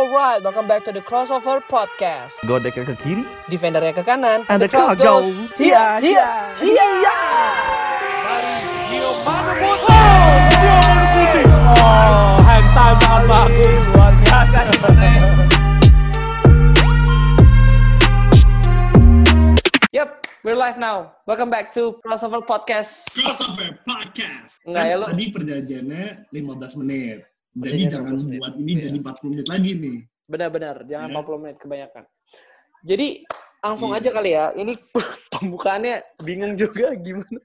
Alright, welcome back to the Crossover Podcast. Godeknya ke kiri, Defendernya ke kanan, and the car goes goes here, here, here. Oh, hantam sangat bagus, luar biasa sebenarnya. Yep, we're live now. Welcome back to Crossover Podcast. Crossover Podcast. Enggak kan ya, lu- Tadi perjanjiannya 15 menit. Jadi jangan 15 menit. buat ini Iya. jadi 40 menit lagi nih. Benar-benar, jangan Ya. 40 menit kebanyakan. Jadi langsung Iya. aja kali ya. Ini pembukaannya bingung juga gimana.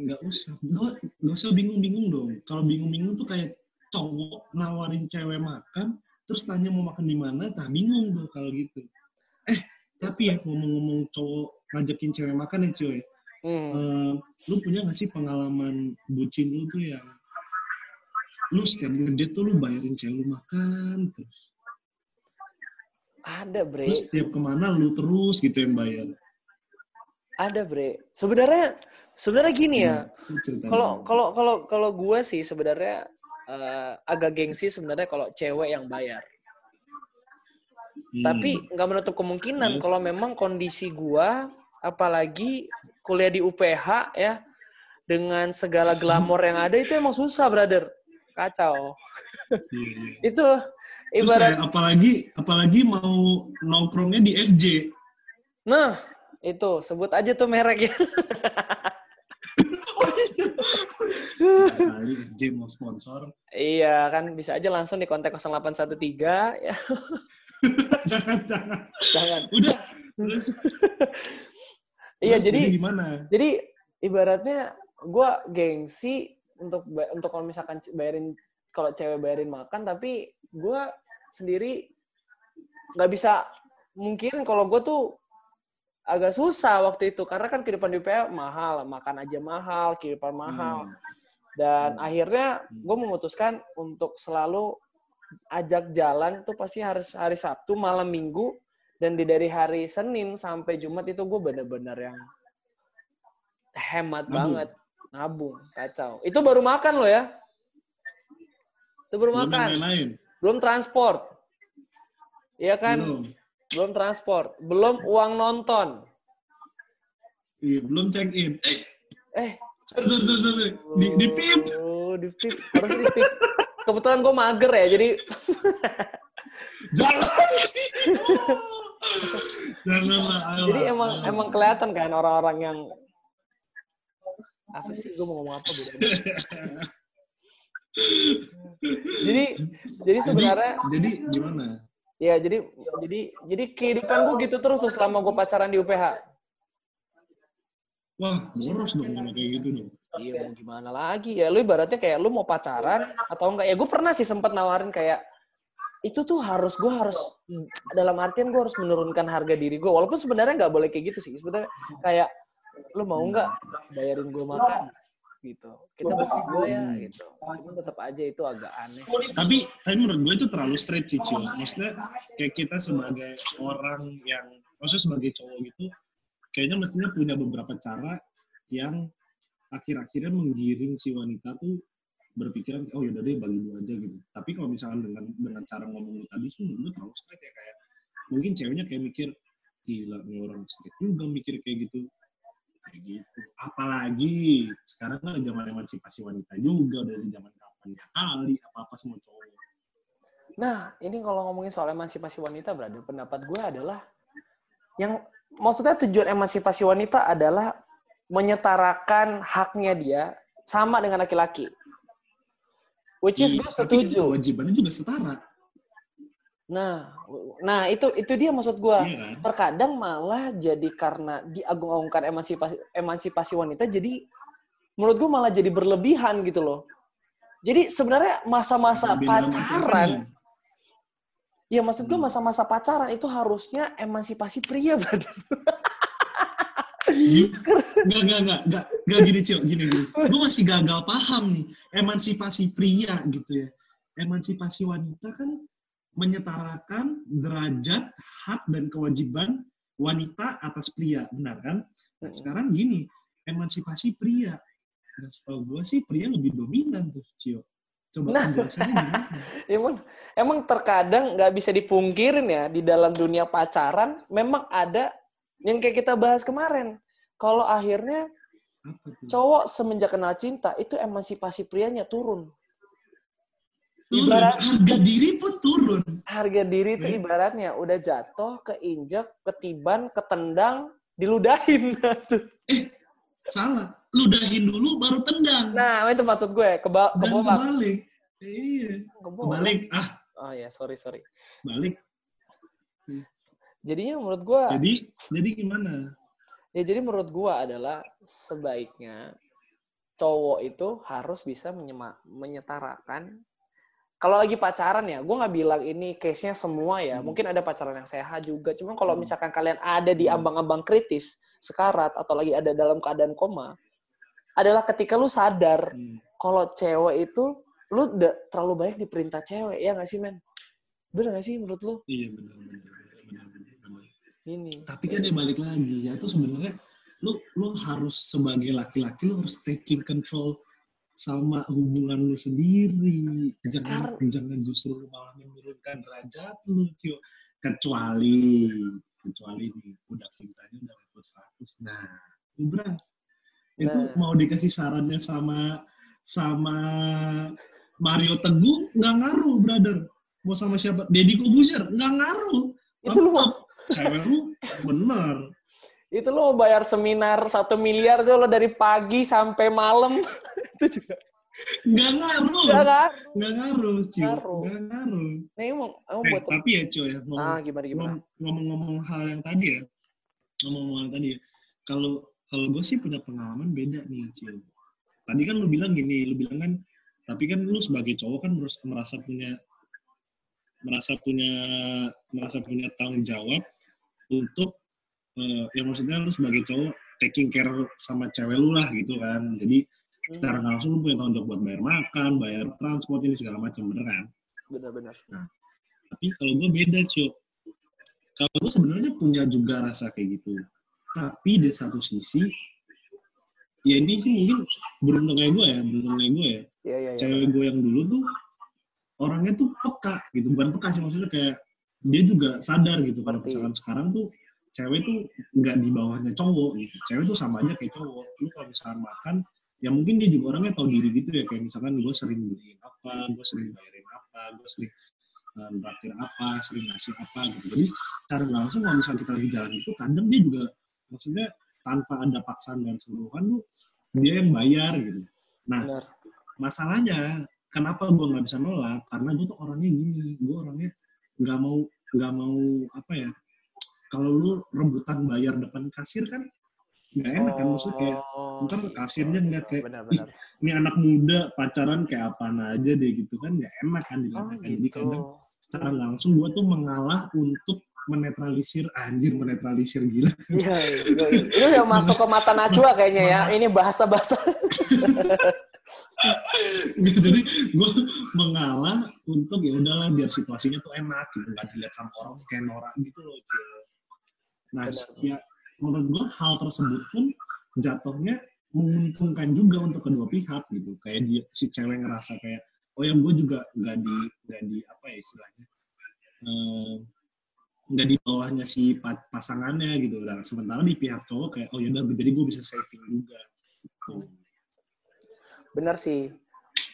Nggak usah. Nggak, nggak usah bingung-bingung dong. Kalau bingung-bingung tuh kayak cowok nawarin cewek makan, terus tanya mau makan di mana, tak bingung tuh kalau gitu. Eh, tapi ya ngomong-ngomong cowok ngajakin cewek makan ya cuy. Hmm. Eh, lu punya nggak sih pengalaman bucin lu tuh yang lu setiap ngedate tuh lu bayarin cewek lu makan terus Ada, Bre. Terus setiap ke mana lu terus gitu yang bayar. Ada, Bre. Sebenarnya sebenarnya gini ya. Cerita Kalau kalau kalau kalau gue sih sebenarnya eh, agak gengsi sebenarnya kalau cewek yang bayar. Hmm. Tapi nggak menutup kemungkinan Yes. kalau memang kondisi gua apalagi kuliah di UPH ya dengan segala glamor yang ada itu emang susah, brother. Kacau. Iya, iya. Itu ya, ibarat apalagi apalagi mau nongkrongnya di FJ. nah, itu sebut aja tuh merek ya. Kali FJ mau sponsor. iya, kan bisa aja langsung di kontak 0813 ya. jangan jangan. Jangan. Udah. Terus, Iya, terus jadi gimana? jadi ibaratnya gua gengsi untuk untuk kalau misalkan bayarin kalau cewek bayarin makan tapi gua sendiri nggak bisa. Mungkin kalau gue tuh agak susah waktu itu karena kan kehidupan di UPH mahal makan aja mahal kehidupan mahal. Hmm. dan Hmm. akhirnya gue memutuskan untuk selalu ajak jalan tuh pasti harus hari Sabtu malam Minggu dan di dari hari Senin sampai Jumat itu gue bener-bener yang hemat banget nabung kacau itu baru makan loh ya itu baru Belum makan yang lain. belum transport iya kan Belum. belum transport belum uang nonton Iya, belum check in. eh Eh, sorry, sorry, sorry, sorry. Di, di pip. Oh, di pip. Harus di pip. Kebetulan gue mager ya, jadi Jangan. Ayolah, jadi emang emang kelihatan kan orang-orang yang apa sih? Gue mau ngomong apa? Amat. jadi jadi sebenarnya Jadi, jadi gimana? ya jadi jadi jadi kehidupan gue gitu terus tuh selama gue pacaran di UPH Wah, boros dong kalau kayak gitu dong. iya mau gimana lagi? Ya lu ibaratnya kayak lu mau pacaran atau enggak? Ya gue pernah sih sempat nawarin kayak itu tuh harus gue harus dalam artian gue harus menurunkan harga diri gue walaupun sebenarnya nggak boleh kayak gitu sih. Sebenarnya kayak lu mau nggak bayarin gue makan gitu kita berdua ya gitu tetap aja itu agak aneh. Tapi, tapi menurut gue itu terlalu straight sih, Cil. Maksudnya kayak kita sebagai orang yang, maksudnya sebagai cowok gitu, kayaknya mestinya punya beberapa cara yang akhir-akhirnya menggiring si wanita tuh berpikiran, oh yaudah deh bagi dua aja gitu. Tapi kalau misalkan dengan dengan cara ngomong tadi sih menurut gue terlalu straight ya kayak mungkin ceweknya kayak mikir gila nih orang straight juga mikir kayak gitu kayak gitu. Apalagi sekarang kan zaman emansipasi wanita juga dari zaman kapan ya kali apa apa semua cowok. Nah ini kalau ngomongin soal emansipasi wanita berada pendapat gue adalah yang maksudnya tujuan emansipasi wanita adalah menyetarakan haknya dia sama dengan laki-laki. Which is gue Iya, tapi kan setuju. kewajibannya juga setara Nah, nah itu itu dia maksud gua. Iya kan? Terkadang malah jadi karena diagung-agungkan emansipasi emansipasi wanita jadi menurut gua malah jadi berlebihan gitu loh. Jadi sebenarnya masa-masa pacaran, ya maksud gua Hmm. masa-masa pacaran itu harusnya emansipasi pria, brother. Enggak, enggak, enggak, enggak, enggak gini, Cil, gini, gini. Gue masih gagal paham nih, emansipasi pria gitu ya. Emansipasi wanita kan menyetarakan derajat, hak, dan kewajiban wanita atas pria, benar kan? Nah, sekarang gini, emansipasi pria. Nah, setahu gue sih pria lebih dominan tuh, Cio. Coba Nah. penjelasannya gimana? emang emang terkadang nggak bisa dipungkirin ya di dalam dunia pacaran memang ada yang kayak kita bahas kemarin. Kalau akhirnya cowok semenjak kenal cinta itu emansipasi prianya turun. Ibarat- harga diri pun turun. Harga diri itu Hmm. ibaratnya udah jatuh, keinjak, ketiban, ketendang, diludahin. Tuh. Salah. Ludahin dulu baru tendang. nah, itu maksud gue. Keba Dan kebobak. kebalik. Iya. Kebobak. Kebalik. Ah, Oh ya, sorry, sorry. balik. Jadinya menurut gue, Jadi, jadi gimana? ya jadi menurut gue adalah sebaiknya cowok itu harus bisa menyetarakan kalau lagi pacaran ya, gue nggak bilang ini case-nya semua ya. Hmm. Mungkin ada pacaran yang sehat juga. Cuma kalau Hmm. misalkan kalian ada di Hmm. ambang-ambang kritis, sekarat, atau lagi ada dalam keadaan koma, adalah ketika lu sadar Hmm. kalau cewek itu, lu udah terlalu banyak diperintah cewek. Ya nggak sih, men? Bener nggak sih menurut lu? Iya benar benar benar benar, benar. Ini. Tapi kan dia balik lagi ya itu sebenarnya lu lu harus sebagai laki-laki lu harus taking control sama hubungan lu sendiri. Jangan jangan justru lu malah menurunkan derajat lu, Tio. Kecuali kecuali nih udah cintanya udah level 100. Nah, Ibra itu Nah. mau dikasih sarannya sama sama Mario Teguh nggak ngaruh, brother. Mau sama siapa? Deddy Kobuzer nggak ngaruh. Itu lu Cewek lu bener. Itu lu mau bayar seminar satu miliar tuh lo dari pagi sampai malam. itu juga. Nggak ngaruh. Nggak kan? Nggak ngaruh. Ngaruh. Nggak ngaruh. Nah, emang, emang Eh, buat tapi ya, Cio ya, ngomong- Ah, gimana gimana? ngom- ngomong-ngomong hal yang tadi ya, ngomong-ngomong hal yang tadi ya, kalau kalau gue sih punya pengalaman beda nih, Cio. Tadi kan lu bilang gini, lu bilang kan, tapi kan lu sebagai cowok kan merasa punya merasa punya merasa punya tanggung jawab untuk eh, ya maksudnya lu sebagai cowok taking care sama cewek lu lah gitu kan. Jadi secara nggak langsung lu punya tanggung jawab buat bayar makan, bayar transport ini segala macam bener kan. Benar-benar. Tapi kalau gue beda cuy. Kalau gue sebenarnya punya juga rasa kayak gitu. Tapi di satu sisi, ya ini sih mungkin beruntung kayak gue ya, beruntung kayak gue ya. Iya, iya, iya. Cewek gue yang dulu tuh orangnya tuh peka gitu, bukan peka sih maksudnya kayak dia juga sadar gitu. Kalau misalkan sekarang tuh cewek tuh nggak di bawahnya cowok gitu. Cewek tuh sama aja kayak cowok. Lu kalau misalkan makan, ya mungkin dia juga orangnya tahu diri gitu ya. Kayak misalkan gue sering beliin apa, gue sering bayarin apa, gue sering traktir apa, sering ngasih apa gitu. Jadi nggak langsung kalau misalnya kita lagi jalan itu, kadang dia juga maksudnya tanpa ada paksaan dan sentuhan tuh dia yang bayar gitu. Nah, Benar. masalahnya kenapa gue nggak bisa nolak karena gue tuh orangnya gini gue orangnya nggak mau nggak mau apa ya kalau lu rebutan bayar depan kasir kan nggak enak kan maksudnya kayak Oh, ntar kasirnya ngeliat kayak benar-benar. ini anak muda pacaran kayak apaan aja deh gitu kan nggak enak kan Oh, dilihatnya kan jadi gitu. kadang secara langsung gue tuh mengalah untuk menetralisir anjir menetralisir gila Iya, iya. Itu udah masuk ke mata Najwa kayaknya ya. Ini bahasa-bahasa. gitu jadi gue mengalah untuk ya udahlah biar situasinya tuh enak gitu nggak dilihat sama orang kayak norak gitu loh. Nah Benar. ya menurut gue hal tersebut pun jatuhnya menguntungkan juga untuk kedua pihak gitu kayak dia si cewek ngerasa kayak oh ya gue juga nggak di nggak di apa ya istilahnya eh, nggak di bawahnya si pa- pasangannya gitu dan sementara di pihak cowok kayak oh ya udah jadi gue bisa saving juga gitu. Benar sih.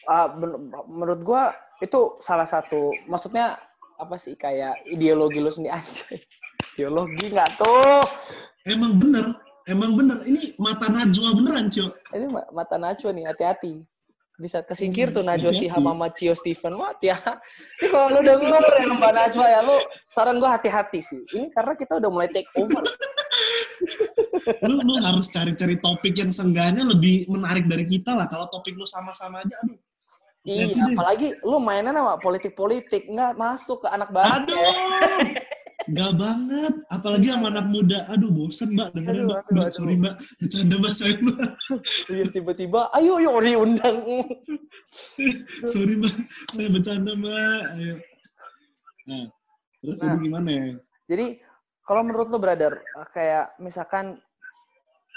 Ben- menurut gua itu salah satu maksudnya apa sih kayak ideologi lu sendiri aja. Ideologi nggak tuh? Emang bener, emang bener. Ini mata Najwa beneran, Cio. Ini ma- mata Najwa nih, hati-hati. Bisa kesingkir tuh Hmm, Najwa. Shihab sama Cio Steven. Wah, ya. Ini kalau lu denger ya Mbak Najwa ya, lu saran gua hati-hati sih. Ini karena kita udah mulai take over. Lu, lu harus cari-cari topik yang seenggaknya lebih menarik dari kita lah. Kalau topik lu sama-sama aja, aduh. Iya, apalagi lu mainan sama politik-politik. Nggak masuk ke anak basket. Aduh! Gak banget. Apalagi sama anak muda. Aduh, bosen, Mbak. Dengerin, Aduh, Mbak. aduh, Mbak, aduh. sorry, Mbak. Bercanda, Mbak. Saya, Mbak. Iya, tiba-tiba, ayo yuk diundang. sorry, Mbak. Saya bercanda, Mbak. Ayo. Nah, terus Nah. ini gimana ya? Jadi, kalau menurut lu, brother, kayak misalkan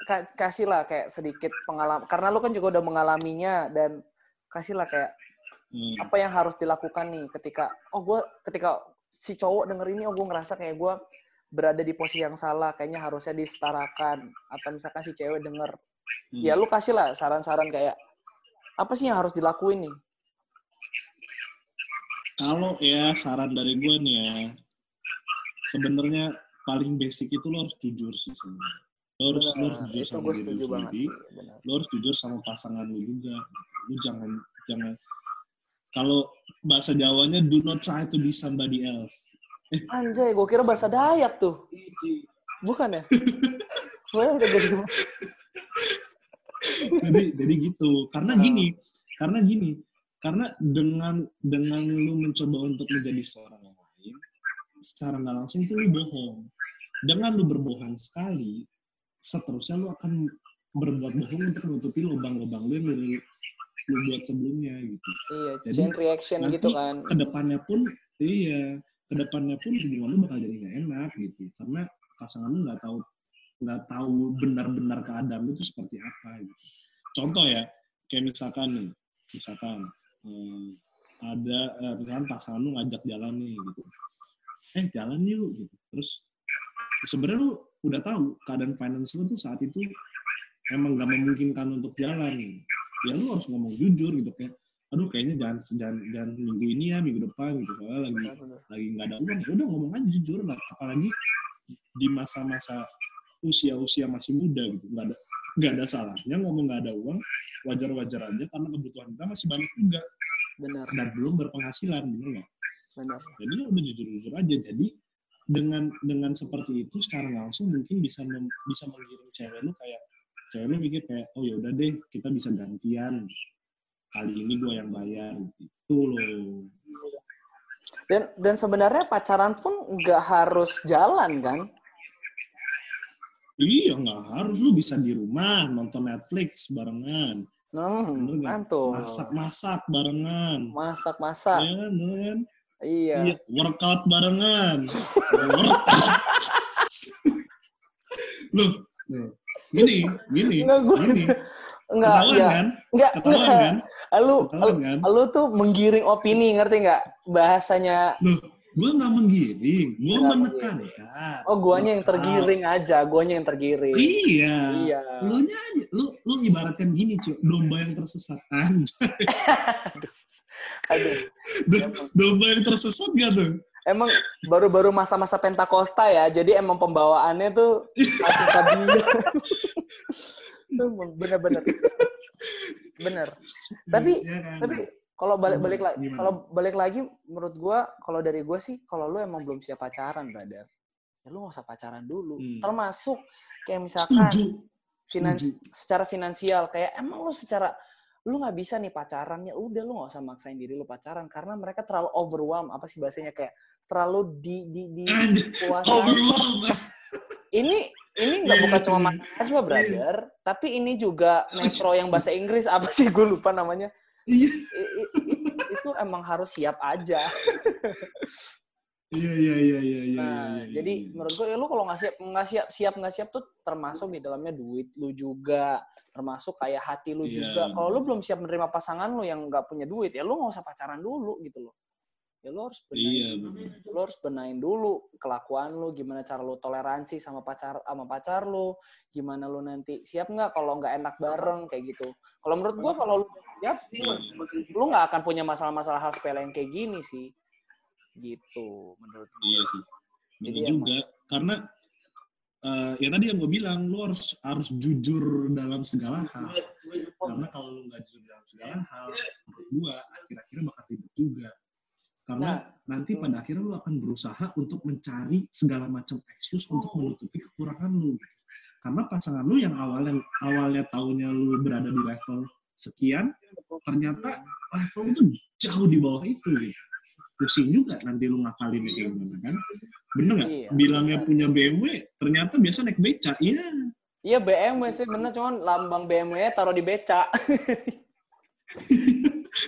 ka- kasih lah kayak sedikit pengalaman karena lu kan juga udah mengalaminya dan kasih lah kayak Hmm. apa yang harus dilakukan nih ketika oh gue ketika si cowok denger ini oh gue ngerasa kayak gue berada di posisi yang salah kayaknya harusnya disetarakan atau misalkan si cewek denger Hmm. ya lu kasih lah saran-saran kayak apa sih yang harus dilakuin nih Kalau ya saran dari gue nih ya, sebenarnya paling basic itu lo harus jujur sih sebenarnya. Lo harus, lo harus jujur sama diri sendiri. Lo harus jujur sama pasangan lo juga. Lo jangan jangan kalau bahasa Jawanya do not try to be somebody else. anjay gue kira bahasa Dayak tuh bukan ya gue udah jadi jadi jadi gitu. Karena gini, karena gini, karena dengan dengan lu mencoba untuk menjadi seorang yang lain, secara nggak langsung tuh lu bohong. Dengan lu berbohong sekali, seterusnya lu akan berbuat bohong untuk menutupi lubang-lubang lu yang lu, buat sebelumnya gitu. iya Jadi, chain reaction nanti gitu kan Ke depannya pun, iya, ke depannya pun hubungan lu bakal jadi nggak enak gitu. Karena pasangan lu nggak tahu nggak tahu benar-benar keadaan lu itu seperti apa gitu. Contoh ya, kayak misalkan nih, misalkan hmm, ada eh, misalkan pasangan lu ngajak jalan nih gitu. Eh jalan yuk gitu. Terus sebenarnya lu udah tahu keadaan finance lu tuh saat itu emang gak memungkinkan untuk jalan nih. Ya lu harus ngomong jujur gitu kayak aduh kayaknya jangan jangan, jangan minggu ini ya minggu depan gitu. Soalnya lagi Benar-benar. lagi nggak ada uang ya udah ngomong aja jujur lah. Apalagi di masa-masa usia-usia masih muda gitu nggak ada nggak ada salahnya ngomong nggak ada uang wajar-wajar aja karena kebutuhan kita masih banyak juga. Benar. Dan belum berpenghasilan bener nggak? Benar. Jadi ya udah jujur-jujur aja. Jadi dengan dengan seperti itu secara langsung mungkin bisa mem- bisa menggiring cewek lu kayak cewek lu mikir kayak oh ya udah deh kita bisa gantian. Kali ini gua yang bayar. Gitu loh. Dan dan sebenarnya pacaran pun nggak harus jalan kan? Iya nggak harus. Lu bisa di rumah nonton Netflix barengan, hmm, mantul Masak-masak barengan, masak masak ya kan, kan? iya. Iya, workout barengan. workout. Loh, loh, gini, gini, Nggak, gua- gini. enggak Ketahuan iya kan? enggak Ketahuan enggak kan? lu Ketahuan kan? lu tuh menggiring opini ngerti nggak bahasanya Loh, gue nggak menggiring, gue menekankan. oh guanya yang tergiring aja guanya yang tergiring Iya. iya Lu nya aja, lu lu ibaratkan gini cuy, domba yang tersesat anjay. aduh Do- domba yang tersesat gak tuh? Emang baru-baru masa-masa Pentakosta ya jadi emang pembawaannya tuh bener-bener. Bener. Tapi Iya kan? tapi kalau balik balik lagi kalau balik lagi menurut gua kalau dari gua sih kalau lu emang belum siap pacaran brother ya lu gak usah pacaran dulu. Hmm. termasuk kayak misalkan setuju. finans secara finansial kayak emang lu secara lu nggak bisa nih pacaran ya udah lu nggak usah maksain diri lu pacaran. Karena mereka terlalu overwhelm apa sih bahasanya kayak terlalu di di di overwhelmed. ini ini nggak Iya, bukan iya, cuma iya. mahasiswa brother tapi ini juga metro yang bahasa Inggris apa sih gue lupa namanya. I- i- i- itu emang harus siap aja iya, iya, iya, iya, iya. Nah, iya, iya, jadi iya. menurut gue ya lu kalau nggak siap nggak siap siap nggak siap tuh termasuk di dalamnya duit lu juga, termasuk kayak hati lu Iya. juga. Kalau lu belum siap menerima pasangan lu yang nggak punya duit, ya lu nggak usah pacaran dulu gitu loh. Ya lu harus benahin, Iya, benar. lu harus benahin dulu kelakuan lu, gimana cara lu toleransi sama pacar sama pacar lu, gimana lu nanti siap nggak kalau nggak enak bareng kayak gitu. Kalau menurut gua kalau lu siap, lu nggak akan punya masalah-masalah hal sepele yang kayak gini sih. Gitu menurut gua. Iya sih. Benar Jadi juga. Karena eh, ya tadi yang gue bilang, lu harus harus jujur dalam segala hal. Karena kalau lu nggak jujur dalam segala hal, menurut gua akhir-akhirnya bakal ribet juga. Karena Nah, nanti pada akhirnya lu akan berusaha untuk mencari segala macam excuse untuk menutupi kekurangan lu. Karena pasangan lu yang awalnya awalnya taunya lu berada di level sekian, ternyata level itu jauh di bawah itu. Gitu. Pusing juga nanti lu ngakalin kayak gimana kan? Bener nggak? Iya. Bilangnya punya BMW, ternyata biasa naik beca. Iya. Iya BMW sih bener cuman lambang BMW taruh di beca.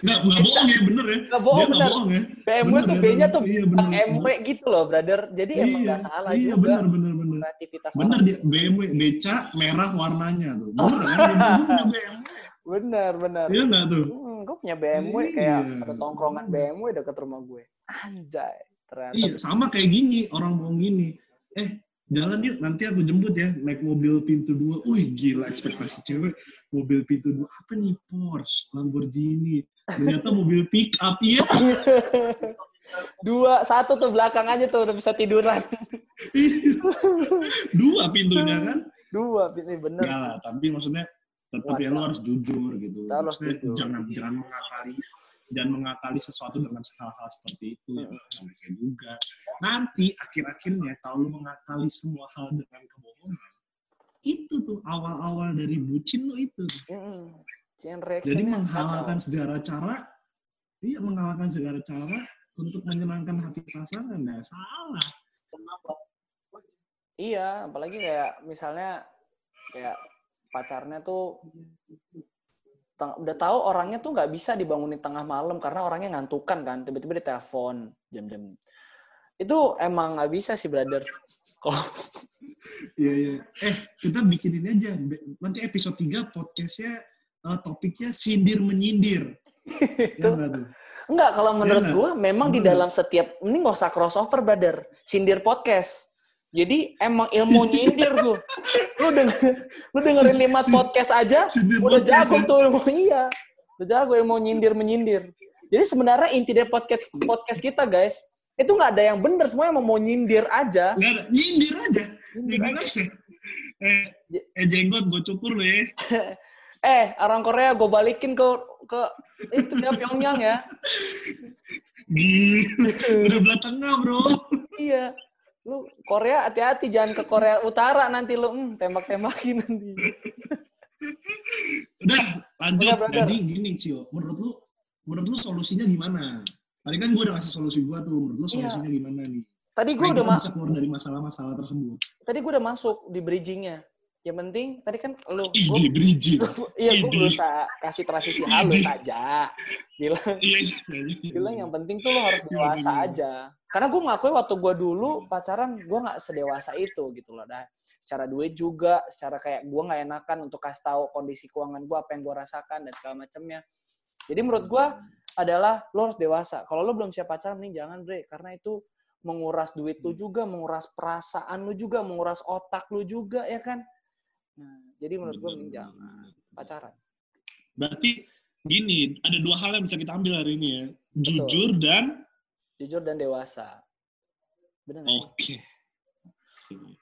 Nggak, nggak bohong ya, bener ya. Nggak bohong, bener. bohong ya. BMW Bener, tuh ya, B-nya bener. tuh Iya, bener. MW gitu loh, brother. Jadi emang nggak salah iya, juga bener, bener, bener, bener. kreativitas Bener dia BMW beca merah warnanya tuh. Bener kan? "Gua punya BMW. Bener, bener. Iya nggak tuh? Hmm, gue punya BMW Iya. kayak ada tongkrongan BMW dekat rumah gue. Anjay, ternyata. Iya, sama kayak gini, orang ngomong gini. Eh, jalan yuk, nanti aku jemput ya, naik mobil pintu dua. Wih, gila ekspektasi cewek. Mobil pintu dua, apa nih? Porsche, Lamborghini. Ternyata mobil pick up, iya. Dua, satu tuh belakang aja tuh udah bisa tiduran. dua pintunya kan. Dua, ini bener. Lah, tapi maksudnya tetap ya lo harus jujur gitu. Harus jujur. jangan jangan mengakali dan mengakali sesuatu dengan hal-hal seperti itu ya juga. Nanti akhir-akhirnya kalau lo mengakali semua hal dengan kebohongan, itu tuh awal-awal dari bucin lo itu. Jadi menghalalkan segala cara, iya menghalalkan segala cara untuk menyenangkan hati pasangan, nah salah. Iya, apalagi kayak misalnya kayak pacarnya tuh teng- udah tahu orangnya tuh nggak bisa dibangunin tengah malam karena orangnya ngantukan kan, tiba-tiba ditelepon jam-jam. Itu emang nggak bisa sih, brother. Kalau Iya, iya. Eh, kita bikinin aja. Nanti episode 3 podcastnya eh, topiknya sindir menyindir. ya enggak kalau menurut nggak? gua memang di dalam setiap ini nggak usah crossover, brother. Sindir podcast. Jadi emang ilmu nyindir tuh. Lu denger, lu dengerin lima podcast aja, udah podcast jago ya? tuh ilmu iya. Udah jago ilmu nyindir menyindir. Jadi sebenarnya inti dari podcast podcast kita, guys, itu nggak ada yang bener, semua emang mau nyindir aja. Nggak ada. Nyindir aja. Nyindir aja. Eh, eh jenggot gue cukur lo ya. Eh, orang Korea gue balikin ke ke itu ya Pyongyang ya. Gila. Udah belah tengah bro. Iya. Lu Korea hati-hati jangan ke Korea Utara nanti lu hmm, tembak-tembakin nanti. Udah lanjut. Udah. Jadi gini Cio, menurut lu, menurut lu solusinya gimana? Tadi kan gue udah ngasih solusi gue tuh. Menurut lu Iya. solusinya gimana nih? Tadi gue udah kita ma- bisa keluar dari masalah-masalah tersebut. tadi gue udah masuk di bridgingnya. Yang penting tadi kan lu iya gue berusaha kasih transisi halus aja. Bilang Iya, iya, iya. bilang yang penting tuh lo harus dewasa aja. Karena gue ngakui waktu gue dulu pacaran gue nggak sedewasa itu gitu loh. Nah, secara duit juga, secara kayak gue nggak enakan untuk kasih tahu kondisi keuangan gue apa yang gue rasakan dan segala macamnya. Jadi menurut gue adalah lo harus dewasa. Kalau lo belum siap pacaran, mending jangan bre, karena itu menguras duit lu juga, menguras perasaan lu juga, menguras otak lu juga ya kan. Nah, jadi menurut gue mending jangan pacaran. Berarti gini, ada dua hal yang bisa kita ambil hari ini ya. Jujur dan Jujur dan dewasa. Benar oke.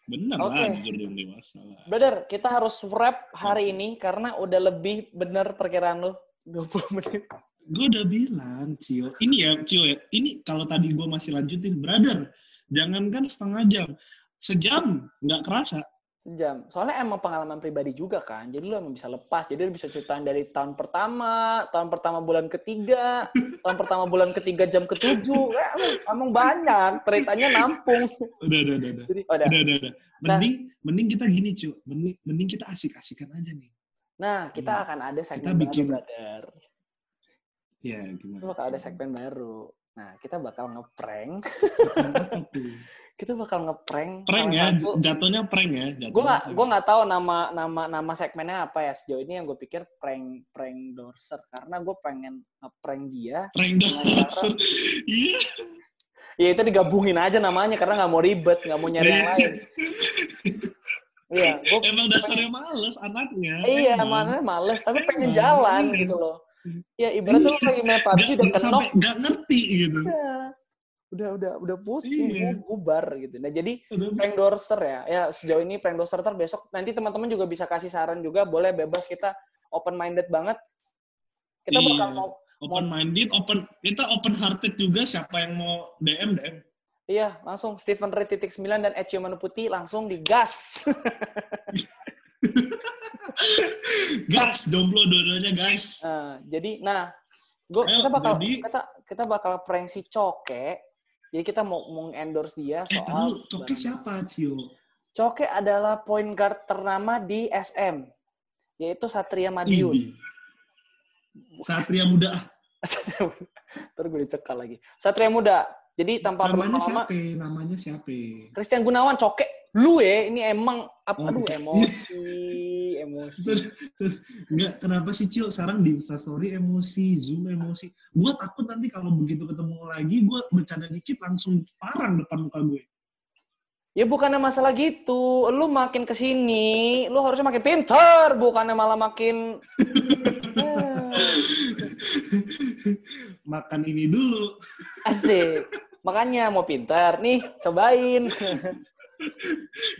Bener Oke. lah, jujur dan dewasa lah. Brother, kita harus wrap hari ini karena udah lebih bener perkiraan lu 20 menit. Gue udah bilang, Cio. Ini ya, Cio ya. Ini kalau tadi gue masih lanjutin, brother. Jangankan setengah jam. Sejam, nggak kerasa. Sejam. Soalnya emang pengalaman pribadi juga kan. Jadi lu emang bisa lepas. Jadi lu bisa ceritain dari tahun pertama, tahun pertama bulan ketiga, tahun pertama bulan ketiga jam ketujuh. Eh, emang, emang banyak. Ceritanya nampung. Udah, udah, udah. udah. Jadi, oh, udah. Udah, udah, udah. Mending, mending kita gini, Cio. Mending, mending kita asik-asikan aja nih. Nah, kita akan ada segmen bikin- baru, brother. Ya, Kita gimana? bakal ada segmen baru. Nah, kita bakal ngeprank. Tuh? Kita bakal ngeprank. Prank ya, satu jatuhnya prank ya. Jatuhnya gue prank. gue nggak tahu nama nama nama segmennya apa ya sejauh ini yang gue pikir prank prank dorser karena gue pengen ngeprank dia Prank dasar. Iya. ya itu digabungin aja namanya karena nggak mau ribet nggak mau nyari yang lain iya gue Emang dasarnya males anaknya. iya Emang. mana males tapi pengen Emang, jalan iya. gitu loh ya ibaratnya lo lagi main PUBG dan kenok nggak ngerti gitu. ya, udah udah udah pusing Iya. bubar gitu nah jadi Udah, prank dorser ya. Ya sejauh ini prank dorser ntar besok nanti teman-teman juga bisa kasih saran juga, boleh bebas kita open minded banget. Kita Iya. bakal mau open minded, open kita open hearted juga siapa yang mau DM DM. iya langsung Stephen Ray titik 9 dan Eci Putih langsung digas. Gas jomblo dua-duanya guys. nah, jadi nah gua Ayo, kita bakal jadi- kita kita bakal prank si Coke. Jadi kita mau mau endorse dia eh soal tahu Coke siapa Cio? Coke adalah point guard ternama di SM yaitu Satria Madiun. Ini. Satria muda. Satria Muda. Ntar gue dicekal lagi. Satria Muda. Jadi tanpa Namanya berlama-lama, siapa? Namanya siapa? Christian Gunawan, Coke. lu ya ini emang apa Oh, aduh iya. emosi emosi enggak kenapa sih Cio sekarang di Instastory emosi, Zoom emosi. Gue takut nanti kalau begitu ketemu lagi, gue bercanda dikit langsung parang depan muka gue. ya bukannya masalah gitu lu makin ke sini lu harusnya makin pintar bukannya malah makin Makan ini dulu. asik makanya mau pintar nih cobain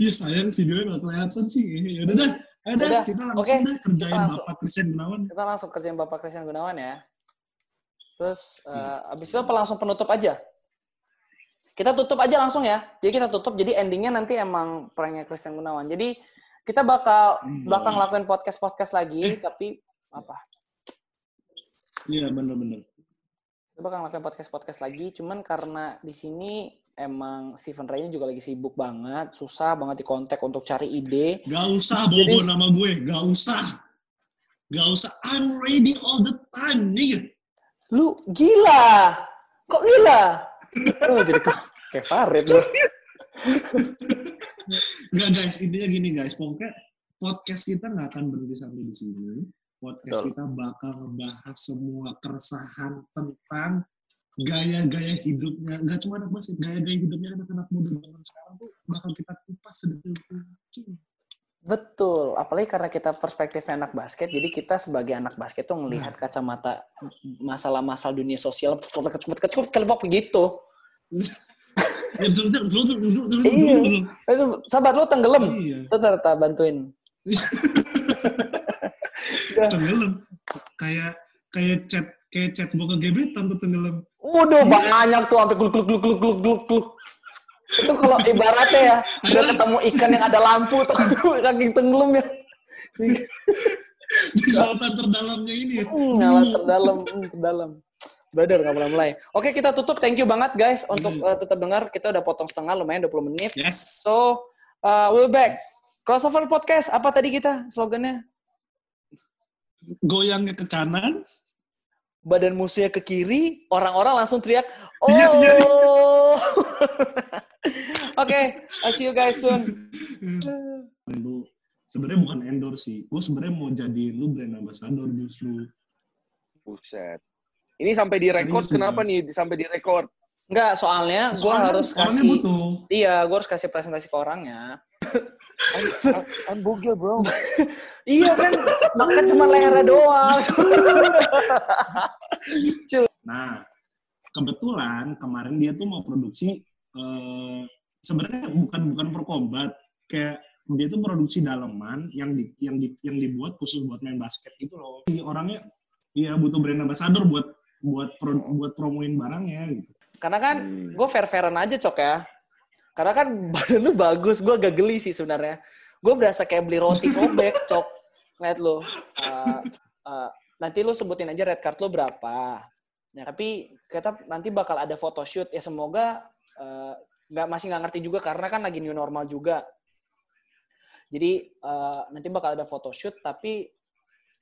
Ya sayang videonya nggak kelihatan sih. Ya udah dah. Ayo dah, Udah, kita langsung oke. dah kerjain Kita langsung. Bapak Christian Gunawan. kita langsung kerjain Bapak Christian Gunawan ya. Terus eh, abis itu apa langsung penutup aja? Kita tutup aja langsung ya. Jadi kita tutup. Jadi endingnya nanti emang pranknya Christian Gunawan. Jadi kita bakal Hmm. bakal ngelakuin podcast podcast lagi. Tapi apa? Iya bener-bener. Kita bakal ngelakuin podcast podcast lagi. Cuman karena di sini emang Stephen Ray juga lagi sibuk banget, susah banget di kontak untuk cari ide. Gak usah Jadi- bawa nama gue, gak usah. Gak usah. I'm ready all the time, nih. Lu gila. Kok gila? Oh, jadi kayak Farid lu. Nggak guys, intinya gini guys, pokoknya podcast kita nggak akan berhenti sampai di sini. Podcast Betul. kita bakal ngebahas semua keresahan tentang gaya-gaya hidupnya, nggak cuma anak basket, gaya-gaya hidupnya anak-anak muda zaman sekarang tuh bakal kita kupas sedetail mungkin. Betul, apalagi karena kita perspektifnya anak basket, jadi kita sebagai anak basket tuh melihat kacamata masalah-masalah dunia sosial begitu. Betul, betul, betul, betul, betul, Iya. sabar lu tenggelam. Iya. Tuh tar, tar, bantuin. tenggelam. Kayak kayak chat kayak chat gue ke gebetan tuh tenggelam. Waduh, banyak tuh sampai gluk gluk gluk gluk gluk gluk gluk. Itu kalau ibaratnya ya, udah ketemu ikan yang ada lampu tuh saking tenggelam ya. Di lautan terdalamnya ini. ya. Hmm, Ngalah terdalam, hmm, terdalam. Brother, nggak mulai mulai. Oke, kita tutup. Thank you banget guys untuk uh, tetap dengar. Kita udah potong setengah, lumayan 20 menit. Yes. So, uh, we'll back. Crossover podcast, apa tadi kita slogannya? Goyangnya ke kanan, Badan musuhnya ke kiri, orang-orang langsung teriak, oh! Iya, iya, Oke, I'll see you guys soon. lu sebenarnya bukan endorse sih. Gue sebenarnya mau jadi lu brand ambassador justru. Buset. Ini sampai direkord, Serius, kenapa nih sampai direkord? Enggak, soalnya gue Soalnya harus kasih, butuh. iya, gue harus kasih presentasi ke orangnya. I'm, I'm bugil, bro. iya kan, makan cuma lehernya doang. Nah, kebetulan kemarin dia tuh mau produksi eh, sebenarnya bukan bukan pro combat, kayak dia tuh produksi daleman yang di, yang di, yang dibuat khusus buat main basket gitu loh. Jadi orangnya ya butuh brand ambassador buat buat pro, buat promoin barangnya gitu. Karena kan Hmm. gue fair-fairan aja cok ya. Karena kan badan lu bagus, gue agak geli sih sebenarnya. Gue berasa kayak beli roti sobek cok. Lihat lu. Uh, uh, nanti lu sebutin aja red card lu berapa. Nah, tapi kita nanti bakal ada photoshoot ya semoga uh, nggak masih nggak ngerti juga karena kan lagi new normal juga. Jadi uh, nanti bakal ada photoshoot tapi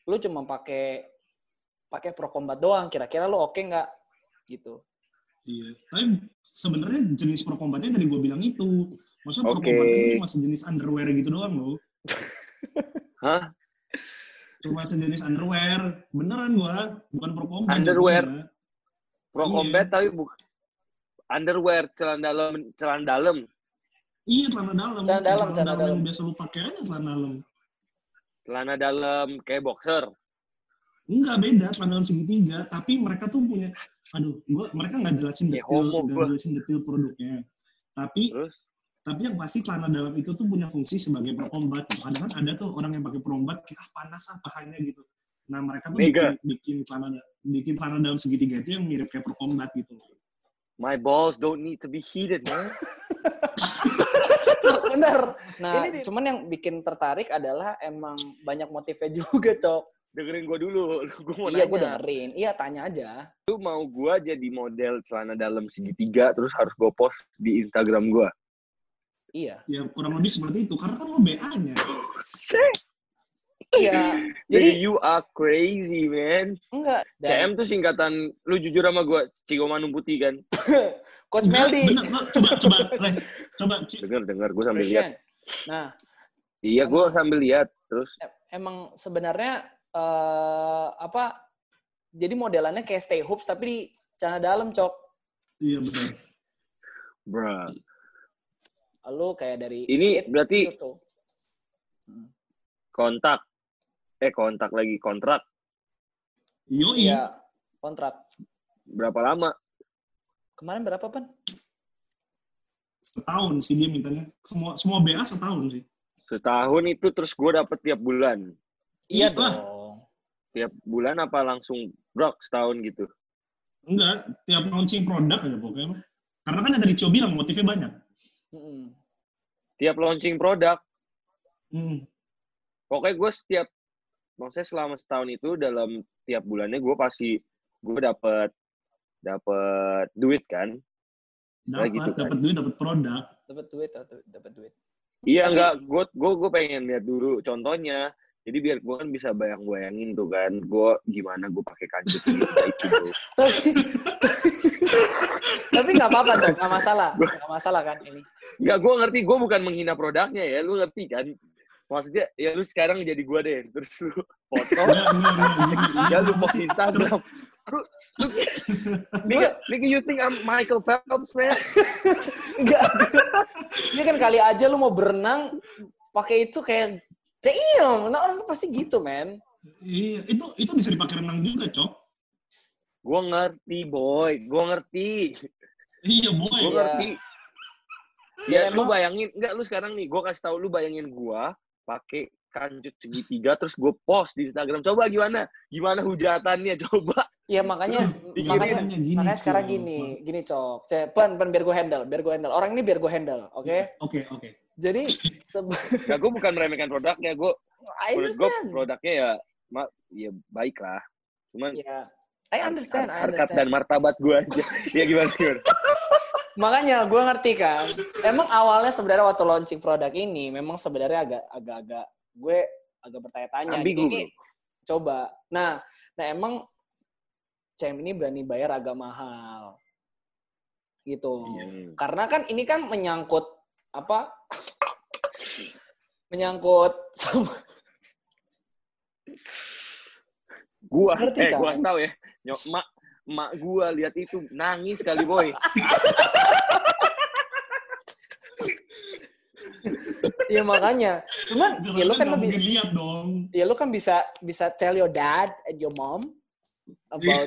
lu cuma pakai pakai pro combat doang. Kira-kira lu oke nggak gitu? Iya. Tapi sebenarnya jenis pro combatnya tadi gue bilang itu. Maksudnya pro Oke. combat itu cuma sejenis underwear gitu doang loh. Hah? Cuma sejenis underwear. Beneran gua, bukan pro combat. Underwear? jatuhnya. Pro Iya. combat tapi bukan underwear celana dalam celana dalam. Iya, celana dalam. Celana dalam, Celana celana dalam yang dalam. biasa lu pakai aja celana dalam. Celana dalam kayak boxer. Enggak beda celana dalam segitiga, tapi mereka tuh punya aduh, gua mereka nggak jelasin Ya, detail, homo nggak gua. jelasin detail produknya. Tapi Terus tapi yang pasti celana dalam itu tuh punya fungsi sebagai pro combat. gitu. Kadang kan ada tuh orang yang pakai pro combat kayak ah, panas ah pahanya gitu. Nah, mereka tuh Mega. bikin, bikin celana bikin celana dalam segitiga itu yang mirip kayak pro combat gitu. my balls don't need to be heated, man. Bener. Nah, Ini cuman yang bikin tertarik adalah emang banyak motifnya juga, Cok. Dengerin gue dulu. Gue mau iya, gue dengerin. Iya, tanya aja. Lu mau gue jadi model celana dalam segitiga terus harus gue post di Instagram gue. Iya. Ya kurang lebih seperti itu karena kan lo BA-nya. Iya. Jadi Jadi you are crazy, man. enggak. Dan CM tuh singkatan, lu jujur sama gue, Cigo Manum Putih kan? Coach Meldi. bener, enggak. coba coba Len, coba. Dengar, dengar, gue sambil lihat. Nah, Iya, gue sambil lihat. Terus, em- emang sebenarnya eh apa? Jadi modelannya kayak stay hoops tapi di celana dalam, Cok. Iya benar. bruh. Lu kayak dari Ini It berarti gitu tuh. kontak. Eh, kontak lagi, kontrak. Iya, kontrak. Berapa lama? Kemarin berapa, Pan? Setahun sih dia mintanya. Semua semua BA setahun sih. Setahun itu terus gue dapet tiap bulan. Iya Iya. dong. Tiap bulan apa langsung brok setahun gitu? Enggak, tiap launching produk aja pokoknya. Karena kan yang tadi Cio bilang motifnya banyak. Mm-mm. Tiap launching produk. Hmm. Pokoknya gue setiap, maksudnya selama setahun itu dalam tiap bulannya gue pasti gue dapet dapet duit kan? Nah, Dapat, gitu kan. dapat duit, dapat produk. Dapat duit, dapat dapat duit. Iya Tapi- enggak, gue gue gue pengen lihat dulu contohnya. Jadi biar gue kan bisa bayang-bayangin tuh kan, gue gimana gue pakai kanjut gitu. Tapi nggak apa-apa, Cok. Nggak masalah. Nggak masalah kan ini. Enggak, gue ngerti, gue bukan menghina produknya ya, lu ngerti kan? Maksudnya, ya lu sekarang jadi gue deh, terus lu foto, ya lu post. Instagram. Lu, lu, nigga, nigga, you think I'm Michael Phelps, man? Enggak. Ini kan kali aja lu mau berenang pakai itu kayak damn, nah orang pasti gitu, man. Iya, itu itu bisa dipakai renang juga, Cok. Gue ngerti, boy, gue ngerti. Iya, boy. Gue Iya. ngerti. Ya, Ya, lu bayangin, enggak lu sekarang nih, gue kasih tahu lu bayangin gue pakai kanjut segitiga terus gue post di Instagram. Coba gimana? Gimana hujatannya? Coba. Ya makanya makanya gini, makanya sekarang gini, gini cok. Pen, pen biar gue handle, biar gue handle. Orang ini biar gue handle, oke? Oke, oke. Jadi Enggak, gue bukan meremehkan produknya. Gue menurut gue understand. produknya ya, ma ya baik lah. Cuman Ya, I understand, I harkat dan understand. martabat gue aja. ya gimana gimana? Makanya gue ngerti kan. Emang awalnya sebenarnya waktu launching produk ini memang sebenarnya agak agak-agak gue agak bertanya-tanya. Ambigu, Ini coba. Nah, nah emang CM ini berani bayar agak mahal. Gitu. Iya. Karena kan ini kan menyangkut apa? menyangkut sama Gua, Ngerti eh kan? gua tahu ya. Nyok, mak, mak gua lihat itu nangis kali boy. ya makanya. Cuman ya lu kan lebih lihat dong. ya lu kan bisa bisa tell your dad and your mom about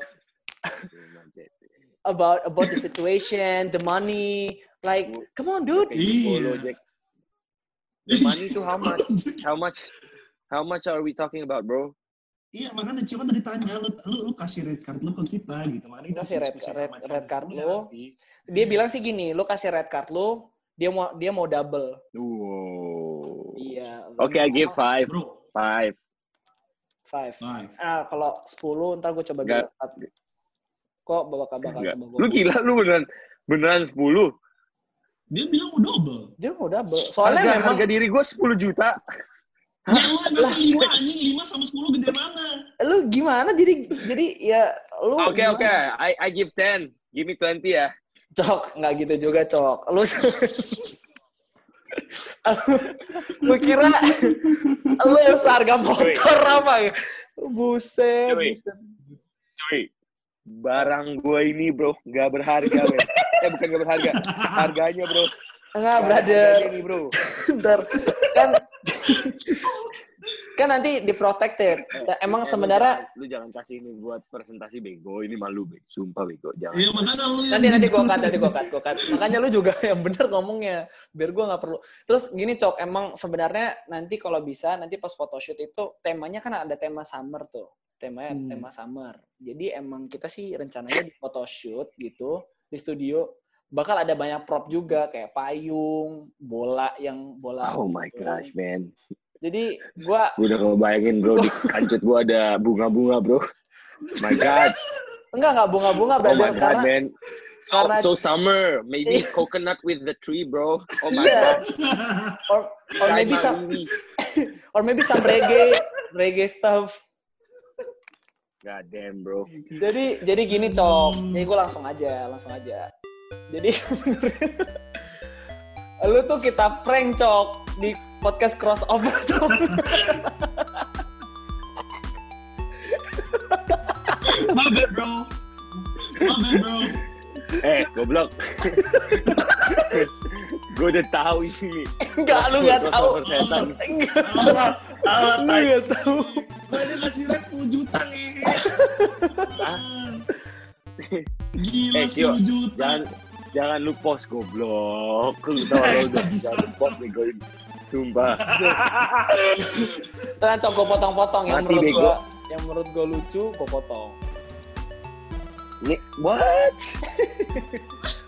about about the situation, the money. Like, come on, dude. Iya. The money itu how much? How much? How much are we talking about, bro? Iya, makanya kan tadi tanya, lu, lu, lu kasih red card lu ke kita gitu. Makanya kita Kasih red- red- red card Cio lu. nanti. Dia bilang sih gini, lu kasih red card lu, dia mau dia mau double. Wow. Iya. Oke, I give five. Bro, Five. Five. five. Ah, kalau 10 ntar gue coba bilang. Kok bakal Enggak. coba gue. Lu gila, lu beneran beneran 10. Dia bilang mau double. Dia mau double. Soalnya harga, memang harga diri gue 10 juta. Ya lu kasih 5 anjing, 5 sama 10 gede mana? lu gimana jadi jadi ya lu Oke, gimana? oke. I, I give 10. Give me 20 ya. Cok, nggak gitu juga, Cok. Lu lu kira lu yang seharga motor apa ya? Buset, buset. Barang gue ini, bro, nggak berharga, men. Eh, bukan nggak berharga. Harganya, bro. Enggak, Nggak brother. nih, bro. Ntar kan kan nanti di protected. Emang Eh, lu sebenarnya jangan- Lu jangan kasih ini buat presentasi bego. Ini malu, bego. Sumpah, bego. Jangan. Iya, makanya lu yang nanti nanti gitu. gue cut nanti gue cut gue cut makanya lu juga yang bener ngomongnya biar gue nggak perlu terus gini cok emang sebenarnya nanti kalau bisa nanti pas photoshoot itu temanya kan ada tema summer tuh temanya Hmm. tema summer jadi emang kita sih rencananya di photoshoot gitu di studio bakal ada banyak prop juga kayak payung bola yang bola Oh my gitu. gosh, man. jadi Gue udah kebayangin, bro. Di kancut gue ada bunga-bunga, bro. My God. enggak enggak bunga-bunga Oh brother my God, karena man. So, karena- so summer. Maybe coconut with the tree, bro. Oh my Iya. God. or, or maybe some or maybe some reggae reggae stuff. God damn, bro. Jadi jadi gini cok, jadi gue langsung aja, langsung aja. Jadi lu tuh kita prank cok di podcast crossover cok. My bad, bro. My bad, bro. Eh, goblok. gue udah tahu ini. Enggak, lu nggak tahu. Enggak, Alat, lu nggak tahu. Gue ini kasih rate 10 juta nih. Gila, Eh, Kyo, 10 juta. Jangan jangan lu post goblok. Lu tau lo udah jangan lu post nih gue. Sumpah. Tenang cok, gue potong-potong yang menurut gue yang menurut gue lucu, gue potong. Ini what?